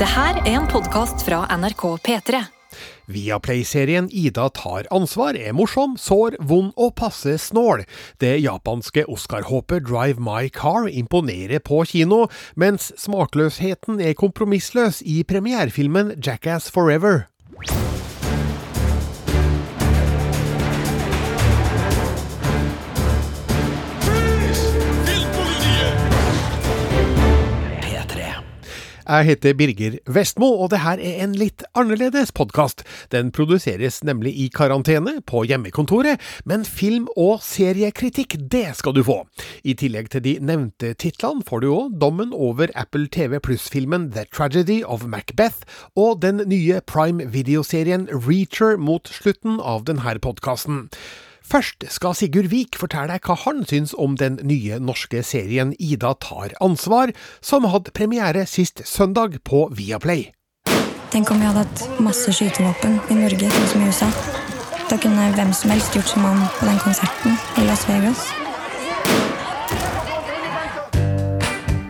Det her er en podkast fra NRK P3. Viaplay-serien Ida tar ansvar er morsom, sår, vond og passe snål. Det japanske Oscar-håpet Drive My Car imponerer på kino, mens smakløsheten er kompromissløs i premierefilmen Jackass Forever. Jeg heter Birger Vestmo, og det her er en litt annerledes podkast. Den produseres nemlig i karantene på hjemmekontoret, men film- og seriekritikk, det skal du få. I tillegg til de nevnte titlene får du òg dommen over Apple TV Pluss-filmen The Tragedy of Macbeth og den nye Prime Video-serien Reacher mot slutten av denne podkasten. Først skal Sigurd Vik fortelle deg hva han syns om den nye norske serien Ida tar ansvar, som hadde premiere sist søndag på Viaplay. Tenk om vi hadde hatt masse skytevåpen i Norge, sånn som i USA. Da kunne hvem som helst gjort som han på den konserten i Las Vegas.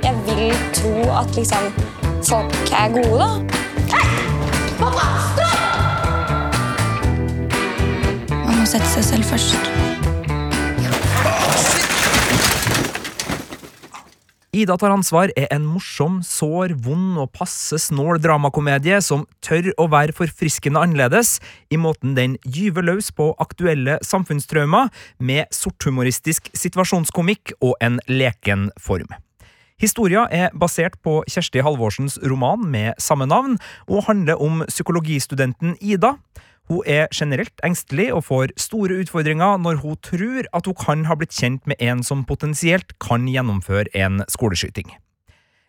Jeg vil tro at liksom folk er gode, da. Må sette seg selv først. Ida tar ansvar er en morsom, sår, vond og passe snål dramakomedie som tør å være forfriskende annerledes i måten den gyver løs på aktuelle samfunnstraumer med sorthumoristisk situasjonskomikk og en leken form. Historia er basert på Kjersti Halvorsens roman med samme navn, og handler om psykologistudenten Ida. Hun er generelt engstelig og får store utfordringer når hun tror at hun kan ha blitt kjent med en som potensielt kan gjennomføre en skoleskyting.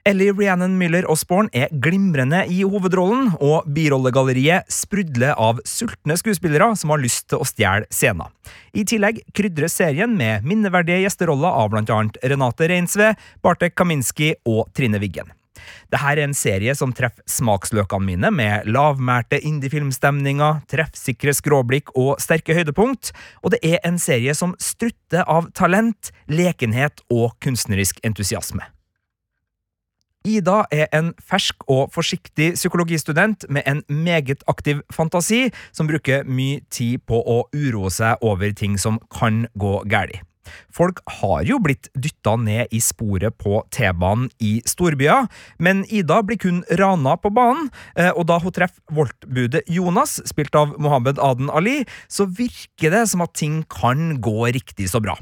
Ellie Rhiannon Miller Osborne er glimrende i hovedrollen, og birollegalleriet sprudler av sultne skuespillere som har lyst til å stjele scenen. I tillegg krydres serien med minneverdige gjesteroller av blant annet Renate Reinsve, Bartek Kaminski og Trine Wiggen. Dette er en serie som treffer smaksløkene mine med lavmælte indiefilmstemninger, treffsikre skråblikk og sterke høydepunkt, og det er en serie som strutter av talent, lekenhet og kunstnerisk entusiasme. Ida er en fersk og forsiktig psykologistudent med en meget aktiv fantasi, som bruker mye tid på å uroe seg over ting som kan gå galt. Folk har jo blitt dytta ned i sporet på T-banen i storbyer, men Ida blir kun rana på banen, og da hun treffer voltbudet Jonas, spilt av Mohammed Aden Ali, så virker det som at ting kan gå riktig så bra.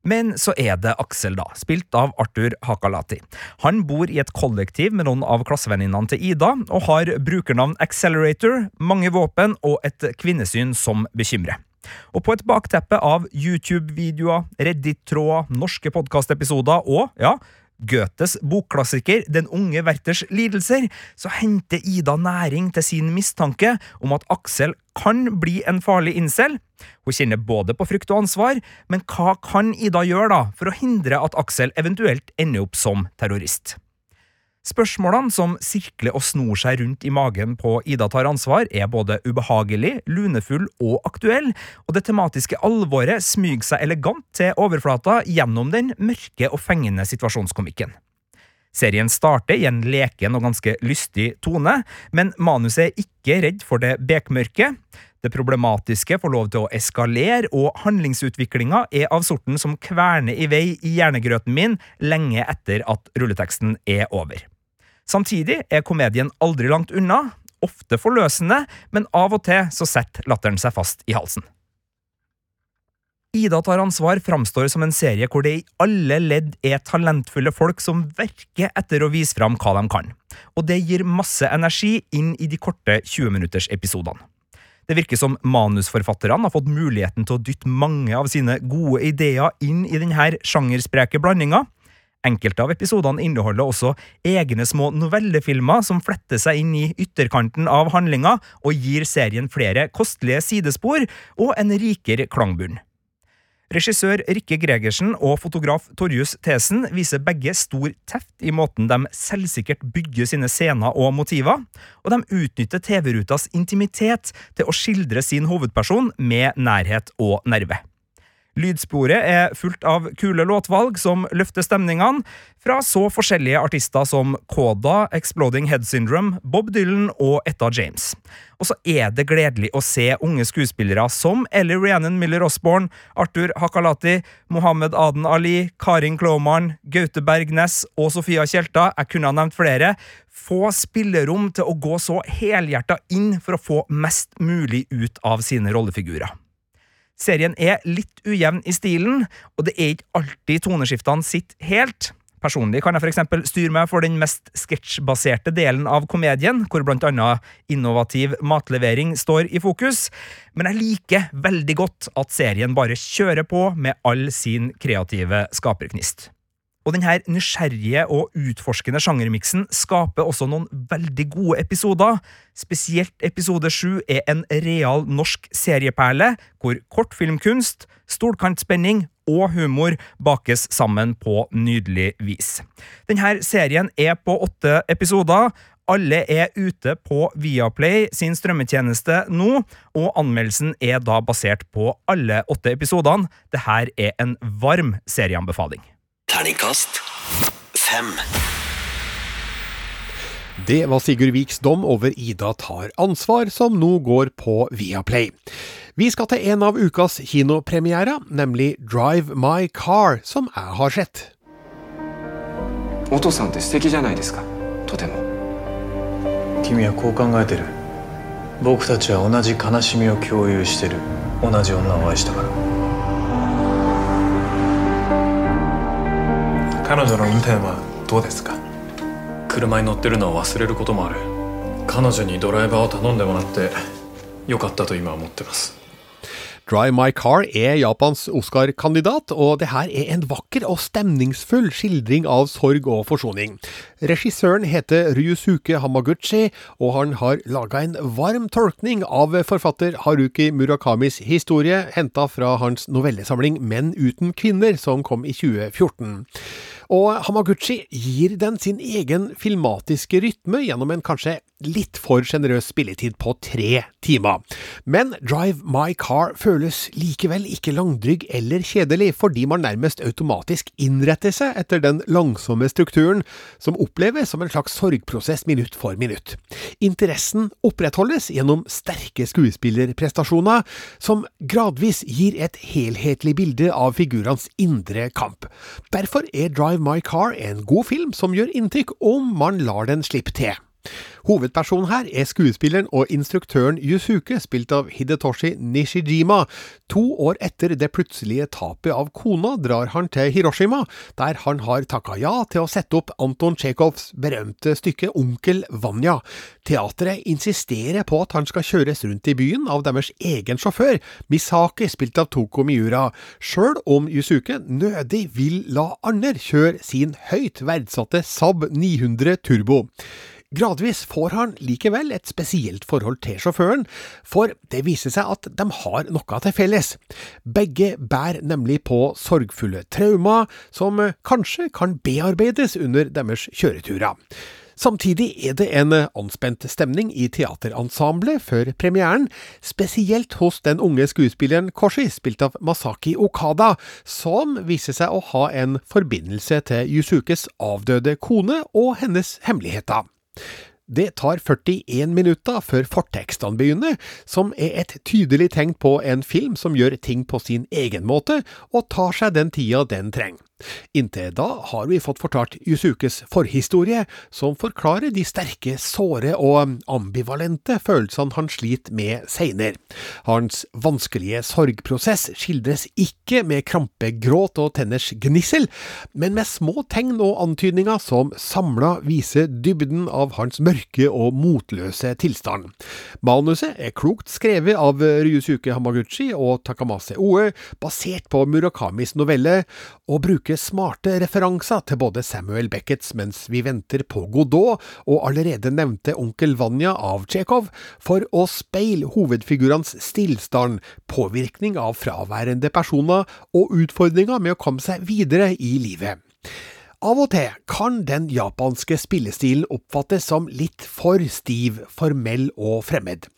Men så er det Aksel, da, spilt av Arthur Hakalati. Han bor i et kollektiv med noen av klassevenninnene til Ida, og har brukernavn Accelerator, mange våpen og et kvinnesyn som bekymrer. Og på et bakteppe av YouTube-videoer, Reddit-tråder, norske podkastepisoder og, ja, Goethes bokklassiker Den unge Werthers lidelser, så henter Ida næring til sin mistanke om at Aksel kan bli en farlig incel. Hun kjenner både på frykt og ansvar, men hva kan Ida gjøre da for å hindre at Aksel eventuelt ender opp som terrorist? Spørsmålene som sirkler og snor seg rundt i magen på Ida tar ansvar, er både ubehagelig, lunefull og aktuell, og det tematiske alvoret smyger seg elegant til overflata gjennom den mørke og fengende situasjonskomikken. Serien starter i en leken og ganske lystig tone, men manuset er ikke redd for det bekmørke. Det problematiske får lov til å eskalere, og handlingsutviklinga er av sorten som kverner i vei i hjernegrøten min lenge etter at rulleteksten er over. Samtidig er komedien aldri langt unna, ofte forløsende, men av og til så setter latteren seg fast i halsen. Ida tar ansvar framstår som en serie hvor det i alle ledd er talentfulle folk som verker etter å vise fram hva de kan, og det gir masse energi inn i de korte 20-minuttersepisodene. Det virker som manusforfatterne har fått muligheten til å dytte mange av sine gode ideer inn i denne sjangerspreke blandinga. Enkelte av episodene inneholder også egne små novellefilmer som fletter seg inn i ytterkanten av handlinga og gir serien flere kostelige sidespor og en rikere klangbunn. Regissør Rikke Gregersen og fotograf Torjus Thesen viser begge stor teft i måten de selvsikkert bygger sine scener og motiver, og de utnytter TV-rutas intimitet til å skildre sin hovedperson med nærhet og nerve. Lydsporet er fullt av kule låtvalg som løfter stemningene, fra så forskjellige artister som Koda, Exploding Head Syndrome, Bob Dylan og Etta James. Og så er det gledelig å se unge skuespillere som Ellie Rhiannon Miller Osborne, Arthur Hakalati, Mohammed Aden Ali, Karin Kloman, Gaute Bergnes og Sofia Tjelta, jeg kunne ha nevnt flere, få spillerom til å gå så helhjerta inn for å få mest mulig ut av sine rollefigurer. Serien er litt ujevn i stilen, og det er ikke alltid toneskiftene sitter helt. Personlig kan jeg for styre meg for den mest sketsjbaserte delen av komedien, hvor blant annet innovativ matlevering står i fokus, men jeg liker veldig godt at serien bare kjører på med all sin kreative skapergnist. Og denne nysgjerrige og utforskende sjangermiksen skaper også noen veldig gode episoder. Spesielt episode sju er en real norsk serieperle, hvor kortfilmkunst, stolkantspenning og humor bakes sammen på nydelig vis. Denne serien er på åtte episoder. Alle er ute på Viaplay sin strømmetjeneste nå, og anmeldelsen er da basert på alle åtte episodene. Dette er en varm serieanbefaling. Terningkast fem. Det var Sigurd Viks dom over Ida tar ansvar, som nå går på Viaplay. Vi skal til en av ukas kinopremierer, nemlig Drive My Car, som jeg har sett. お父さんって素敵じゃないですかとても君はこう考えてる僕たちは同じ悲しみを共有してる同じ女を愛したから彼女の運転はどうですか車に乗ってるのを忘れることもある彼女にドライバーを頼んでもらってよかったと今は思ってます Drive My Car er Japans Oscar-kandidat, og det her er en vakker og stemningsfull skildring av sorg og forsoning. Regissøren heter Ryusuke Hamaguchi, og han har laga en varm tolkning av forfatter Haruki Murakamis historie, henta fra hans novellesamling Menn uten kvinner, som kom i 2014. Og Hamaguchi gir den sin egen filmatiske rytme gjennom en kanskje litt for sjenerøs spilletid på tre timer. Men Drive My Car føles likevel ikke langdrygg eller kjedelig, fordi man nærmest automatisk innretter seg etter den langsomme strukturen, som oppleves som en slags sorgprosess minutt for minutt. Interessen opprettholdes gjennom sterke skuespillerprestasjoner, som gradvis gir et helhetlig bilde av figurenes indre kamp. Derfor er Drive My Car en god film som gjør inntrykk om man lar den slippe til. Hovedpersonen her er skuespilleren og instruktøren Yusuke, spilt av Hidetoshi Nishijima. To år etter det plutselige tapet av kona drar han til Hiroshima, der han har takka ja til å sette opp Anton Tsjekhovs berømte stykke Onkel Vanja. Teatret insisterer på at han skal kjøres rundt i byen av deres egen sjåfør, Misaki, spilt av Toko Miura, sjøl om Yusuke nødig vil la andre kjøre sin høyt verdsatte Saab 900 Turbo. Gradvis får han likevel et spesielt forhold til sjåføren, for det viser seg at de har noe til felles. Begge bærer nemlig på sorgfulle traumer, som kanskje kan bearbeides under deres kjøreturer. Samtidig er det en anspent stemning i teaterensemblet før premieren, spesielt hos den unge skuespilleren Koshi, spilt av Masaki Okada, som viser seg å ha en forbindelse til Yusukes avdøde kone og hennes hemmeligheter. Det tar 41 minutter før fortekstene begynner, som er et tydelig tegn på en film som gjør ting på sin egen måte, og tar seg den tida den trenger. Inntil da har vi fått fortalt Yusukes forhistorie, som forklarer de sterke, såre og ambivalente følelsene han sliter med seinere. Hans vanskelige sorgprosess skildres ikke med krampegråt og tenners gnissel, men med små tegn og antydninger som samla viser dybden av hans mørke og motløse tilstand. Manuset er klokt skrevet av Ryusuke Hamaguchi og Takamase Oe, basert på Murakamis novelle, og bruker smarte referanser til både Samuel Beckets Mens vi venter på Godot og allerede nevnte Onkel Vanja av Tsjekhov, for å speile hovedfigurenes stillstand, påvirkning av fraværende personer og utfordringer med å komme seg videre i livet. Av og til kan den japanske spillestilen oppfattes som litt for stiv, formell og fremmed.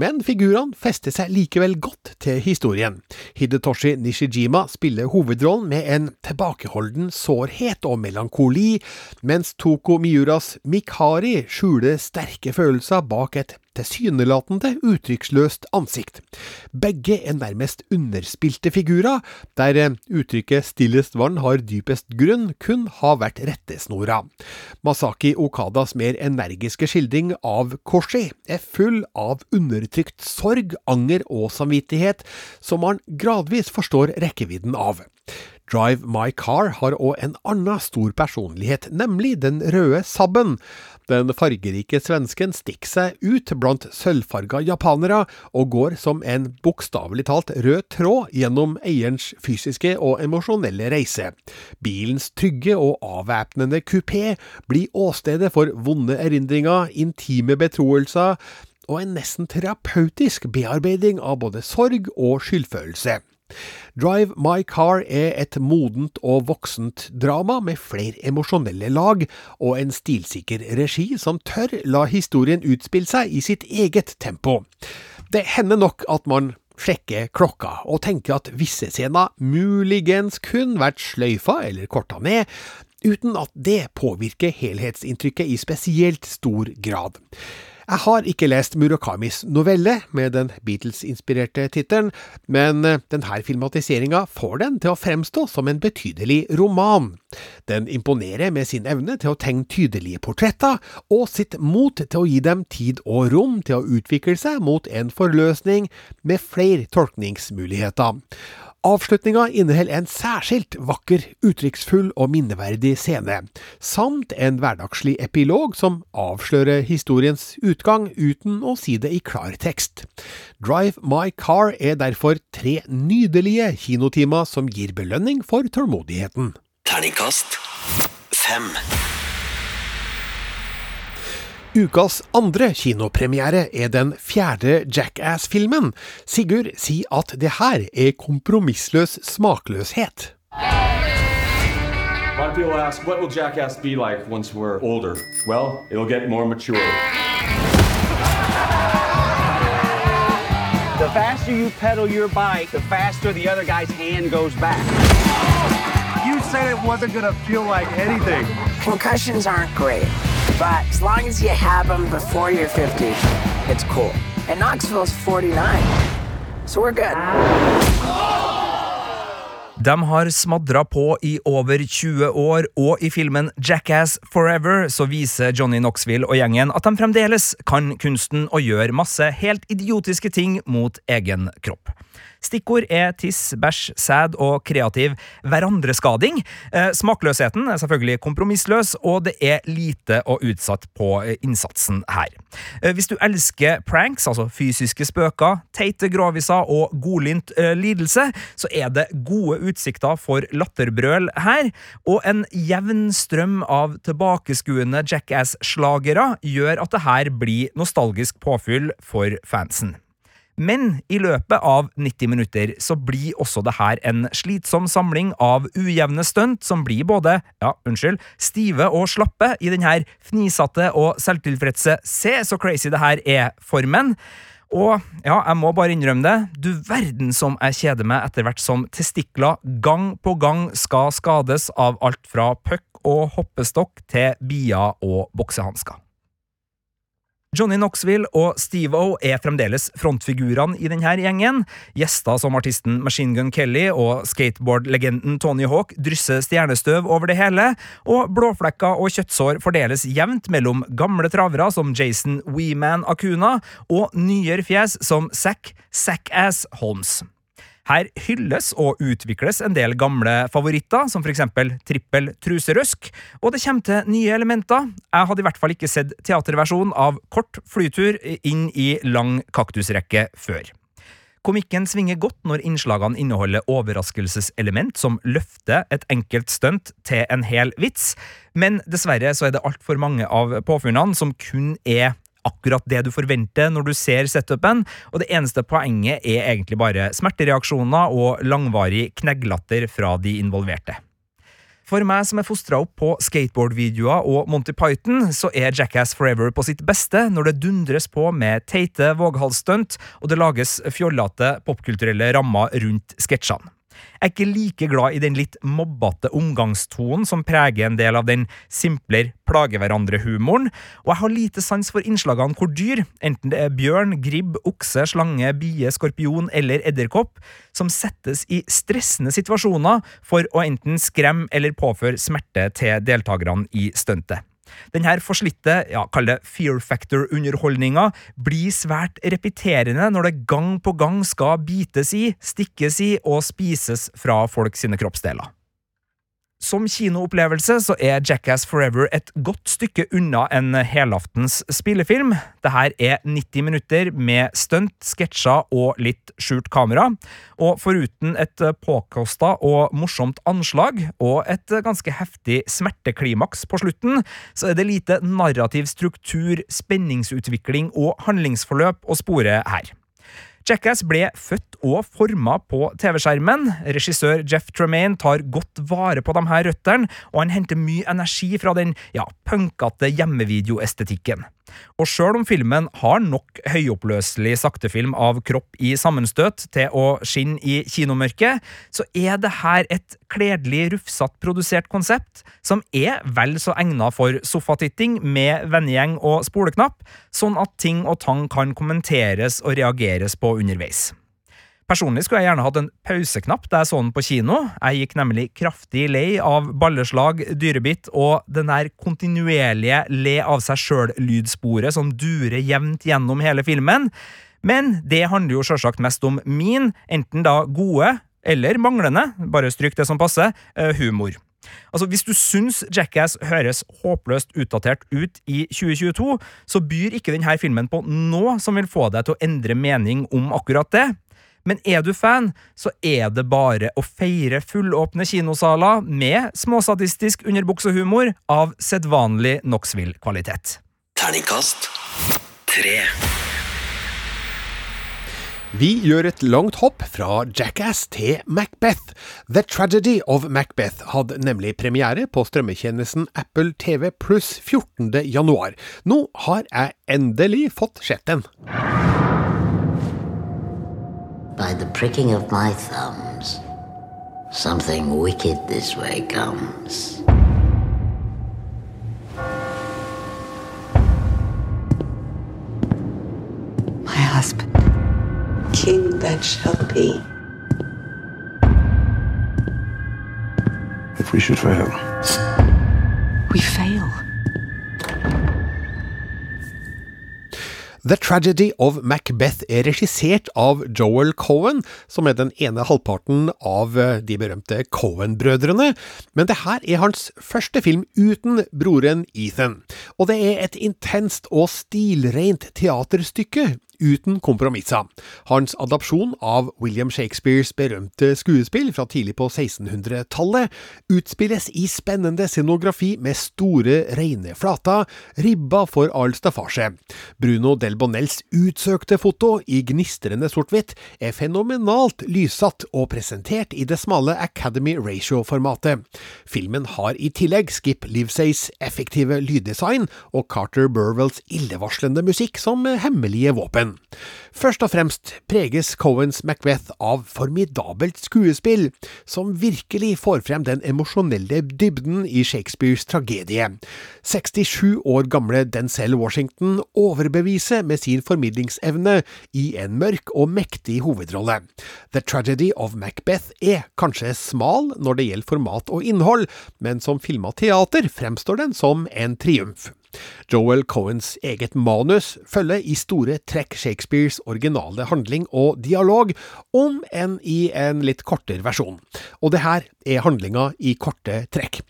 Men figurene fester seg likevel godt til historien. Hidetoshi Nishijima spiller hovedrollen med en tilbakeholden sårhet og melankoli, mens Toko Miuras Mikari skjuler sterke følelser bak et tilsynelatende uttrykksløst ansikt. Begge er nærmest underspilte figurer, der eh, uttrykket 'stillest vann har dypest grunn' kun har vært rettesnora. Masaki Okadas mer energiske skildring av Koshi er full av undertrykt sorg, anger og samvittighet, som man gradvis forstår rekkevidden av. Drive My Car har òg en annen stor personlighet, nemlig den røde Sabben. Den fargerike svensken stikker seg ut blant sølvfarga japanere, og går som en bokstavelig talt rød tråd gjennom eierens fysiske og emosjonelle reise. Bilens trygge og avvæpnende kupé blir åstedet for vonde erindringer, intime betroelser og en nesten terapeutisk bearbeiding av både sorg og skyldfølelse. Drive My Car er et modent og voksent drama med flere emosjonelle lag, og en stilsikker regi som tør la historien utspille seg i sitt eget tempo. Det hender nok at man sjekker klokka og tenker at visse scener muligens kun vært sløyfa eller korta ned, uten at det påvirker helhetsinntrykket i spesielt stor grad. Jeg har ikke lest Murakamis novelle med den Beatles-inspirerte tittelen, men eh, denne filmatiseringa får den til å fremstå som en betydelig roman. Den imponerer med sin evne til å tegne tydelige portretter, og sitt mot til å gi dem tid og rom til å utvikle seg mot en forløsning med flere tolkningsmuligheter. Avslutninga inneholder en særskilt vakker, uttrykksfull og minneverdig scene, samt en hverdagslig epilog som avslører historiens utgang uten å si det i klar tekst. Drive My Car er derfor tre nydelige kinotimer som gir belønning for tålmodigheten. Terningkast fem. Ukas andre kinopremiere er den fjerde Jackass-filmen. Sigurd sier at det her er kompromissløs smakløshet. A lot of people ask, what will Jackass be like once we're older? Well, it'll get more mature. The faster you pedal your bike, the faster the other guy's hand goes back. You said it wasn't gonna feel like anything. Concussions aren't great, but as long as you have them before you're 50, it's cool. And Knoxville's 49, so we're good. De har smadra på i over 20 år, og i filmen Jackass Forever så viser Johnny Knoxville og gjengen at de fremdeles kan kunsten å gjøre masse helt idiotiske ting mot egen kropp. Stikkord er tiss, bæsj, sæd og kreativ hverandreskading. Eh, smakløsheten er selvfølgelig kompromissløs, og det er lite og utsatt på eh, innsatsen her. Eh, hvis du elsker pranks, altså fysiske spøker, teite groviser og godlynt lidelse, så er det gode utsikter for latterbrøl her, og en jevn strøm av tilbakeskuende Jackass-slagere gjør at det her blir nostalgisk påfyll for fansen. Men i løpet av 90 minutter så blir også det her en slitsom samling av ujevne stunt som blir både, ja, unnskyld, stive og slappe i den her fnisete og selvtilfredse se så crazy det her er-formen. Og ja, jeg må bare innrømme det, du verden som jeg kjeder meg etter hvert som testikler gang på gang skal skades av alt fra puck og hoppestokk til bier og boksehansker. Johnny Knoxville og Steve-O er fremdeles frontfigurene i denne gjengen. Gjester som artisten Machine Gun Kelly og skateboardlegenden Tony Hawk drysser stjernestøv over det hele, og blåflekker og kjøttsår fordeles jevnt mellom gamle travere som Jason Weeman Akuna og nyere fjes som Zack Zackass Holmes. Her hylles og utvikles en del gamle favoritter, som for eksempel trippel truserøsk, og det kommer til nye elementer. Jeg hadde i hvert fall ikke sett teaterversjonen av kort flytur inn i lang kaktusrekke før. Komikken svinger godt når innslagene inneholder overraskelseselement som løfter et enkelt stunt til en hel vits, men dessverre så er det altfor mange av påfunnene som kun er akkurat det du forventer når du ser setupen, og det eneste poenget er egentlig bare smertereaksjoner og langvarig knegglatter fra de involverte. For meg som er fostra opp på skateboardvideoer og Monty Python, så er Jackass Forever på sitt beste når det dundres på med teite våghalsstunt, og det lages fjollete popkulturelle rammer rundt sketsjene. Jeg er ikke like glad i den litt mobbete omgangstonen som preger en del av den simplere plage-hverandre-humoren, og jeg har lite sans for innslagene hvor dyr, enten det er bjørn, gribb, okse, slange, bie, skorpion eller edderkopp, som settes i stressende situasjoner for å enten skremme eller påføre smerte til deltakerne i stuntet. Den her forslitte, ja, kall det fear factor-underholdninga, blir svært repeterende når det gang på gang skal bites i, stikkes i og spises fra folk sine kroppsdeler. Som kinoopplevelse så er Jackass Forever et godt stykke unna en helaftens spillefilm. Dette er 90 minutter med stunt, sketsjer og litt skjult kamera. Og foruten et påkosta og morsomt anslag, og et ganske heftig smerteklimaks på slutten, så er det lite narrativ struktur, spenningsutvikling og handlingsforløp å spore her. Jackass ble født og forma på TV-skjermen. Regissør Jeff Tremaine tar godt vare på de her røttene, og han henter mye energi fra den ja, punkete hjemmevideoestetikken. Og sjøl om filmen har nok høyoppløselig saktefilm av kropp i sammenstøt til å skinne i kinomørket, så er det her et kledelig rufsatt produsert konsept som er vel så egna for sofatitting med vennegjeng og spoleknapp, sånn at ting og tang kan kommenteres og reageres på underveis. Personlig skulle jeg gjerne hatt en pauseknapp da jeg så den på kino. Jeg gikk nemlig kraftig lei av balleslag, dyrebitt og den der kontinuerlige le av seg sjøl-lydsporet som durer jevnt gjennom hele filmen. Men det handler jo sjølsagt mest om min, enten da gode eller manglende, bare stryk det som passer, eh, humor. Altså, Hvis du syns Jackass høres håpløst utdatert ut i 2022, så byr ikke denne filmen på noe som vil få deg til å endre mening om akkurat det. Men er du fan, så er det bare å feire fullåpne kinosaler med småsadistisk underbuksehumor av sedvanlig Knoxville-kvalitet. Terningkast tre. Vi gjør et langt hopp fra Jackass til Macbeth. The Tragedy of Macbeth hadde nemlig premiere på strømmetjenesten Apple TV pluss 14. januar. Nå har jeg endelig fått sett den. By the pricking of my thumbs, something wicked this way comes. My husband, king that shall be. If we should fail, We fail. The Tragedy of Macbeth er regissert av Joel Cohen, som er den ene halvparten av eh, de berømte Cohen-brødrene, men det her er hans første film uten broren Ethan, og det er et intenst og stilrent teaterstykke uten kompromisser. Hans adopsjon av William Shakespeares berømte skuespill fra tidlig på 1600-tallet utspilles i spennende scenografi med store, rene flater, ribba for all staffasje. Bruno Del Bonells utsøkte foto i gnistrende sort-hvitt er fenomenalt lyssatt og presentert i det smale Academy Ratio-formatet. Filmen har i tillegg Skip Livsays effektive lyddesign og Carter Burwells illevarslende musikk som hemmelige våpen. Først og fremst preges Cohens Macbeth av formidabelt skuespill, som virkelig får frem den emosjonelle dybden i Shakespeares tragedie. 67 år gamle Denzel Washington overbeviser med sin formidlingsevne i en mørk og mektig hovedrolle. The Tragedy of Macbeth er kanskje smal når det gjelder format og innhold, men som filma teater fremstår den som en triumf. Joel Cohens eget manus følger i store trekk Shakespeares originale handling og dialog, om enn i en litt kortere versjon. Og det her er handlinga i korte trekk.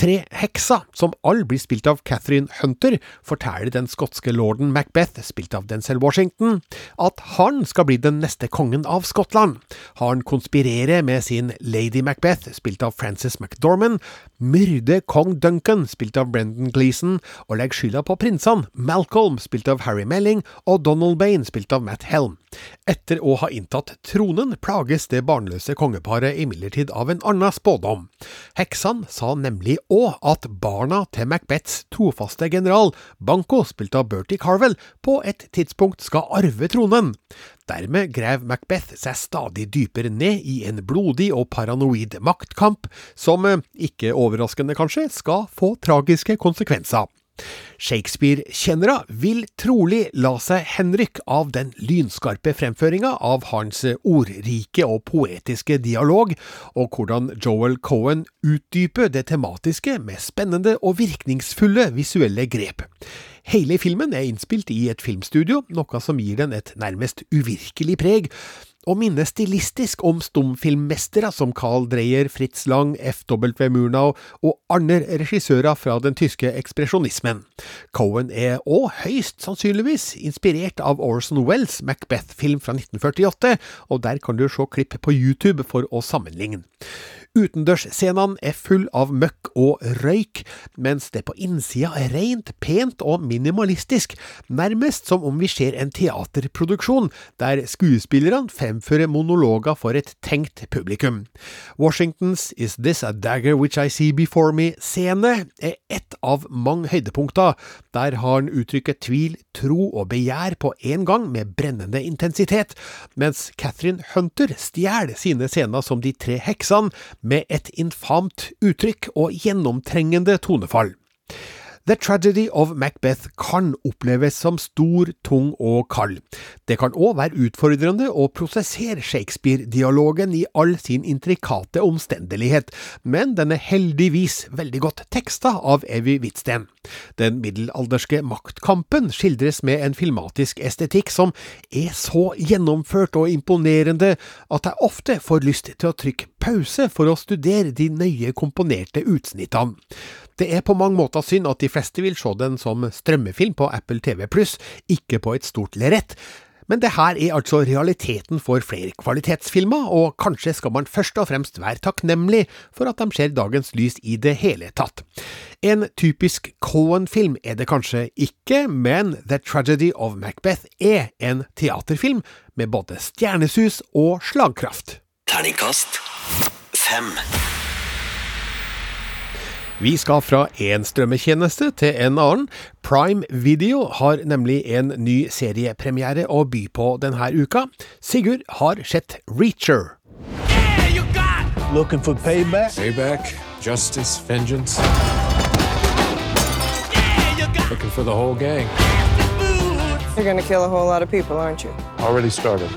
Tre hekser, som alle blir spilt av Catherine Hunter, forteller den skotske lorden Macbeth, spilt av Denzel Washington, at han skal bli den neste kongen av Skottland. Han konspirerer med sin Lady Macbeth, spilt av Frances McDormand, myrder kong Duncan, spilt av Brendan Gleeson, og legge skylda på prinsene Malcolm, spilt av Harry Melling, og Donald Bain, spilt av Matt Helm. Etter å ha inntatt tronen plages det barnløse kongeparet imidlertid av en annen spådom. Heksene sa nemlig òg at barna til Macbeths trofaste general, Banco, spilt av Bertie Carvel, på et tidspunkt skal arve tronen. Dermed grev Macbeth seg stadig dypere ned i en blodig og paranoid maktkamp, som, eh, ikke overraskende kanskje, skal få tragiske konsekvenser. Shakespeare-kjennere vil trolig la seg henrykke av den lynskarpe fremføringa av hans ordrike og poetiske dialog, og hvordan Joel Cohen utdyper det tematiske med spennende og virkningsfulle visuelle grep. Hele filmen er innspilt i et filmstudio, noe som gir den et nærmest uvirkelig preg, og minne stilistisk om stumfilmmestere som Carl Dreyer, Fritz Lang, F.W. Murnau og andre regissører fra den tyske ekspresjonismen. Cohen er òg høyst sannsynligvis inspirert av Orson Wells' Macbeth-film fra 1948, og der kan du se klipp på YouTube for å sammenligne. Utendørsscenene er full av møkk og røyk, mens det på innsida er rent, pent og minimalistisk, nærmest som om vi ser en teaterproduksjon, der skuespillerne fremfører monologer for et tenkt publikum. Washingtons Is This a Dagger Which I See Before Me-scene er ett av mange høydepunkter, der har han uttrykket tvil, tro og begjær på en gang med brennende intensitet, mens Catherine Hunter stjeler sine scener som de tre heksene, med et infamt uttrykk og gjennomtrengende tonefall. The Tragedy of Macbeth kan oppleves som stor, tung og kald. Det kan òg være utfordrende å prosessere Shakespeare-dialogen i all sin intrikate omstendelighet, men den er heldigvis veldig godt teksta av Evy Hvitsten. Den middelalderske maktkampen skildres med en filmatisk estetikk som er så gjennomført og imponerende at jeg ofte får lyst til å trykke pause for å studere de nøye komponerte utsnittene. Det er på mange måter synd at de fleste vil se den som strømmefilm på Apple TV pluss, ikke på et stort lerret. Men det her er altså realiteten for flere kvalitetsfilmer, og kanskje skal man først og fremst være takknemlig for at de ser dagens lys i det hele tatt. En typisk Cohen-film er det kanskje ikke, men The Tragedy of Macbeth er en teaterfilm med både stjernesus og slagkraft. Terningkast fem. Vi skal fra én strømmetjeneste til en annen. Prime Video har nemlig en ny seriepremiere å by på denne uka. Sigurd har sett Reacher. Looking for payback? Payback, justice, vengeance. Looking for the whole gang. You're gonna kill a whole lot of people, aren't you? Already started.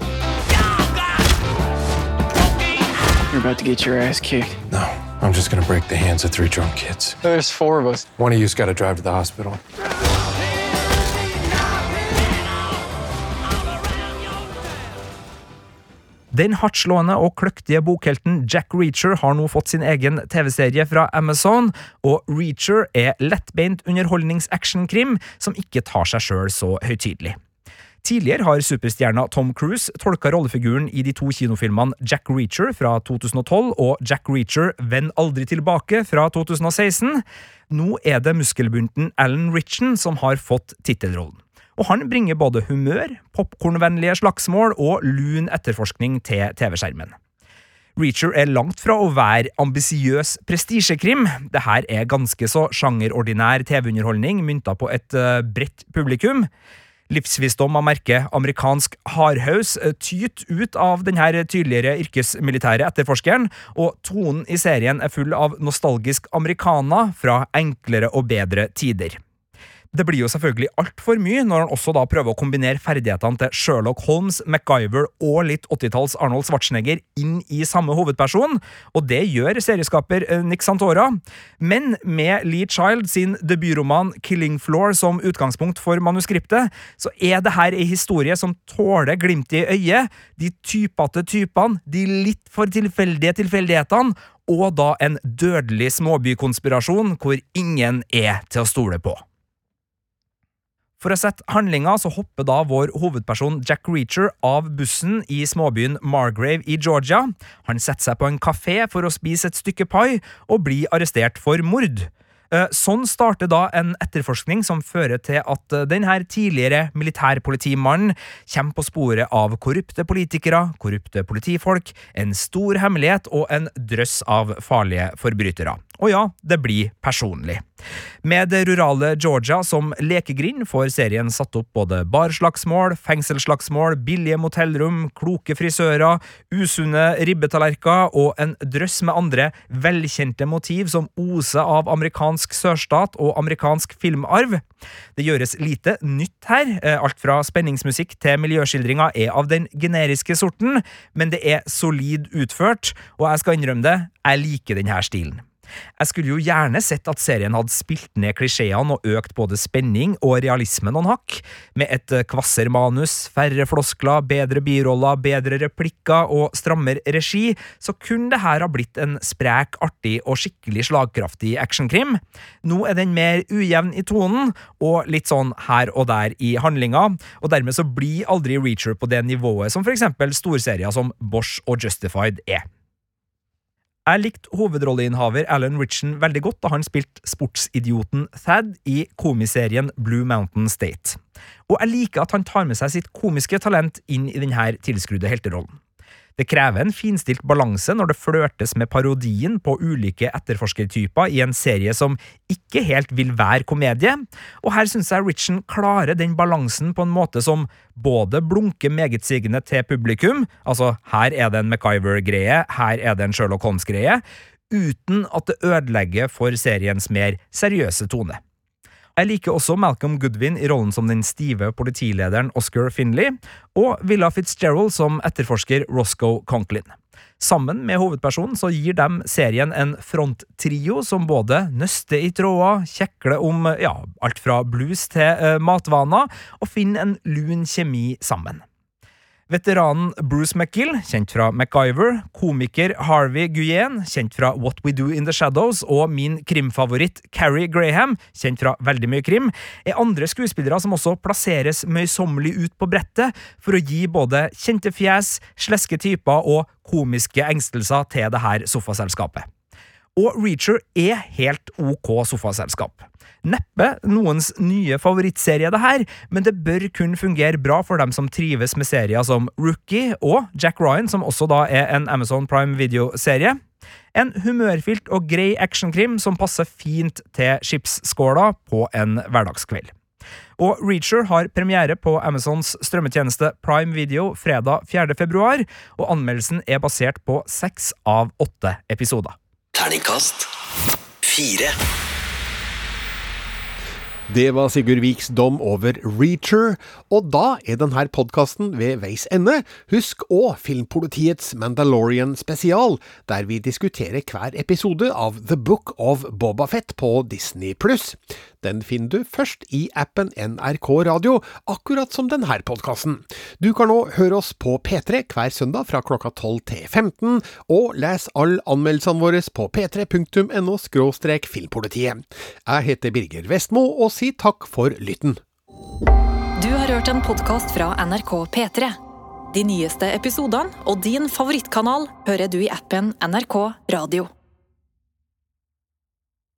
You're about to get your ass kicked. No, I'm just gonna break the hands of three drunk kids. There's four of us. One of you's gotta drive to the hospital. Den hardtslående og kløktige bokhelten Jack Reacher har nå fått sin egen TV-serie fra Amazon, og Reacher er lettbeint underholdnings-actionkrim som ikke tar seg sjøl så høytidelig. Tidligere har superstjerna Tom Cruise tolka rollefiguren i de to kinofilmene Jack Reacher fra 2012 og Jack Reacher Vend aldri tilbake fra 2016. Nå er det muskelbunten Alan Ritchen som har fått tittelrollen. Og han bringer både humør, popkornvennlige slagsmål og lun etterforskning til TV-skjermen. Reacher er langt fra å være ambisiøs prestisjekrim. Dette er ganske så sjangerordinær TV-underholdning mynta på et uh, bredt publikum. Livsvisdom av merket amerikansk hardhaus tyter ut av denne tydeligere yrkesmilitære etterforskeren, og tonen i serien er full av nostalgisk americana fra enklere og bedre tider. Det blir jo selvfølgelig altfor mye når han også da prøver å kombinere ferdighetene til Sherlock Holmes, MacGyver og litt 80-talls Arnold Schwarzenegger inn i samme hovedperson, og det gjør serieskaper Nick Santora. Men med Lee Child sin debutroman Killing Floor som utgangspunkt for manuskriptet, så er det her ei historie som tåler glimt i øyet, de typete typene, de litt for tilfeldige tilfeldighetene, og da en dødelig småbykonspirasjon hvor ingen er til å stole på. For å sette handlinga så hopper da vår hovedperson Jack Reacher av bussen i småbyen Margrave i Georgia. Han setter seg på en kafé for å spise et stykke pai, og blir arrestert for mord. Eh, Sånn starter da en etterforskning som fører til at eh, denne tidligere militærpolitimannen kommer på sporet av korrupte politikere, korrupte politifolk, en stor hemmelighet og en drøss av farlige forbrytere. Og ja, det blir personlig. Med det rurale Georgia som lekegrind får serien satt opp både barslagsmål, fengselsslagsmål, billige motellrom, kloke frisører, usunne ribbetallerkener og en drøss med andre velkjente motiv som oser av amerikansk sørstat og amerikansk filmarv. Det gjøres lite nytt her. Eh, Alt fra spenningsmusikk til miljøskildringer er av den generiske sorten, men det er solid utført, og jeg skal innrømme det, jeg liker denne stilen. Jeg skulle jo gjerne sett at serien hadde spilt ned klisjeene og økt både spenning og realisme noen hakk, med et eh, kvasser manus, færre floskler, bedre biroller, bedre replikker og strammer regi, så kunne det her ha blitt en sprek, artig og skikkelig slagkraftig actionkrim. Nå er den mer ujevn i tonen, og litt sånn her og der i handlinga, og dermed så blir aldri Reacher på det nivået som for eksempel storserier som Bosch og Justified er. Jeg likte hovedrolleinnehaver Alan Ritchen veldig godt da han spilte sportsidioten Thad i komiserien Blue Mountain State. Og jeg liker at han tar med seg sitt komiske talent inn i denne tilskrudde helterollen. Det krever en finstilt balanse når det flørtes med parodien på ulike etterforskertyper i en serie som ikke helt vil være komedie, og her synes jeg Ritchen klarer den balansen på en måte som både blunker megetsigende til publikum, altså her er det en MacGyver-greie, her er det en Sherlock Holmes-greie, uten at det ødelegger for seriens mer seriøse tone. Jeg liker også Malcolm Goodwin i rollen som den stive politilederen Oscar Finley, og Villa Fitzgerald som etterforsker Roscoe Conklin. Sammen med hovedpersonen så gir de serien en fronttrio som både nøster i tråder, kjekler om ja, alt fra blues til eh, matvaner, og finner en lun kjemi sammen. Veteranen Bruce McGill, kjent fra MacGyver, komiker Harvey Guyen, kjent fra What We Do In The Shadows, og min krimfavoritt Carrie Graham, kjent fra veldig mye krim, er andre skuespillere som også plasseres møysommelig ut på brettet for å gi både kjente fjes, sleske typer og komiske engstelser til det her sofaselskapet. Og Reacher er helt ok sofaselskap. Neppe noens nye favorittserie, det her, men det bør kun fungere bra for dem som trives med serier som Rookie og Jack Ryan, som også da er en Amazon Prime Video-serie. En humørfylt og grei actionkrim som passer fint til chipsskåla på en hverdagskveld. Og Reacher har premiere på Amazons strømmetjeneste Prime Video fredag 4. februar, og anmeldelsen er basert på seks av åtte episoder. Terningkast fire. Det var Sigurd Viks dom over Reacher, og da er denne podkasten ved veis ende. Husk òg Filmpolitiets Mandalorian spesial, der vi diskuterer hver episode av The Book of Bobafett på Disney pluss. Den finner du først i appen NRK Radio, akkurat som denne podkasten. Du kan nå høre oss på P3 hver søndag fra klokka 12 til 15, og les alle anmeldelsene våre på p3.no filmpolitiet. Jeg heter Birger Vestmo og sier takk for lytten. Du har hørt en podkast fra NRK P3. De nyeste episodene og din favorittkanal hører du i appen NRK Radio.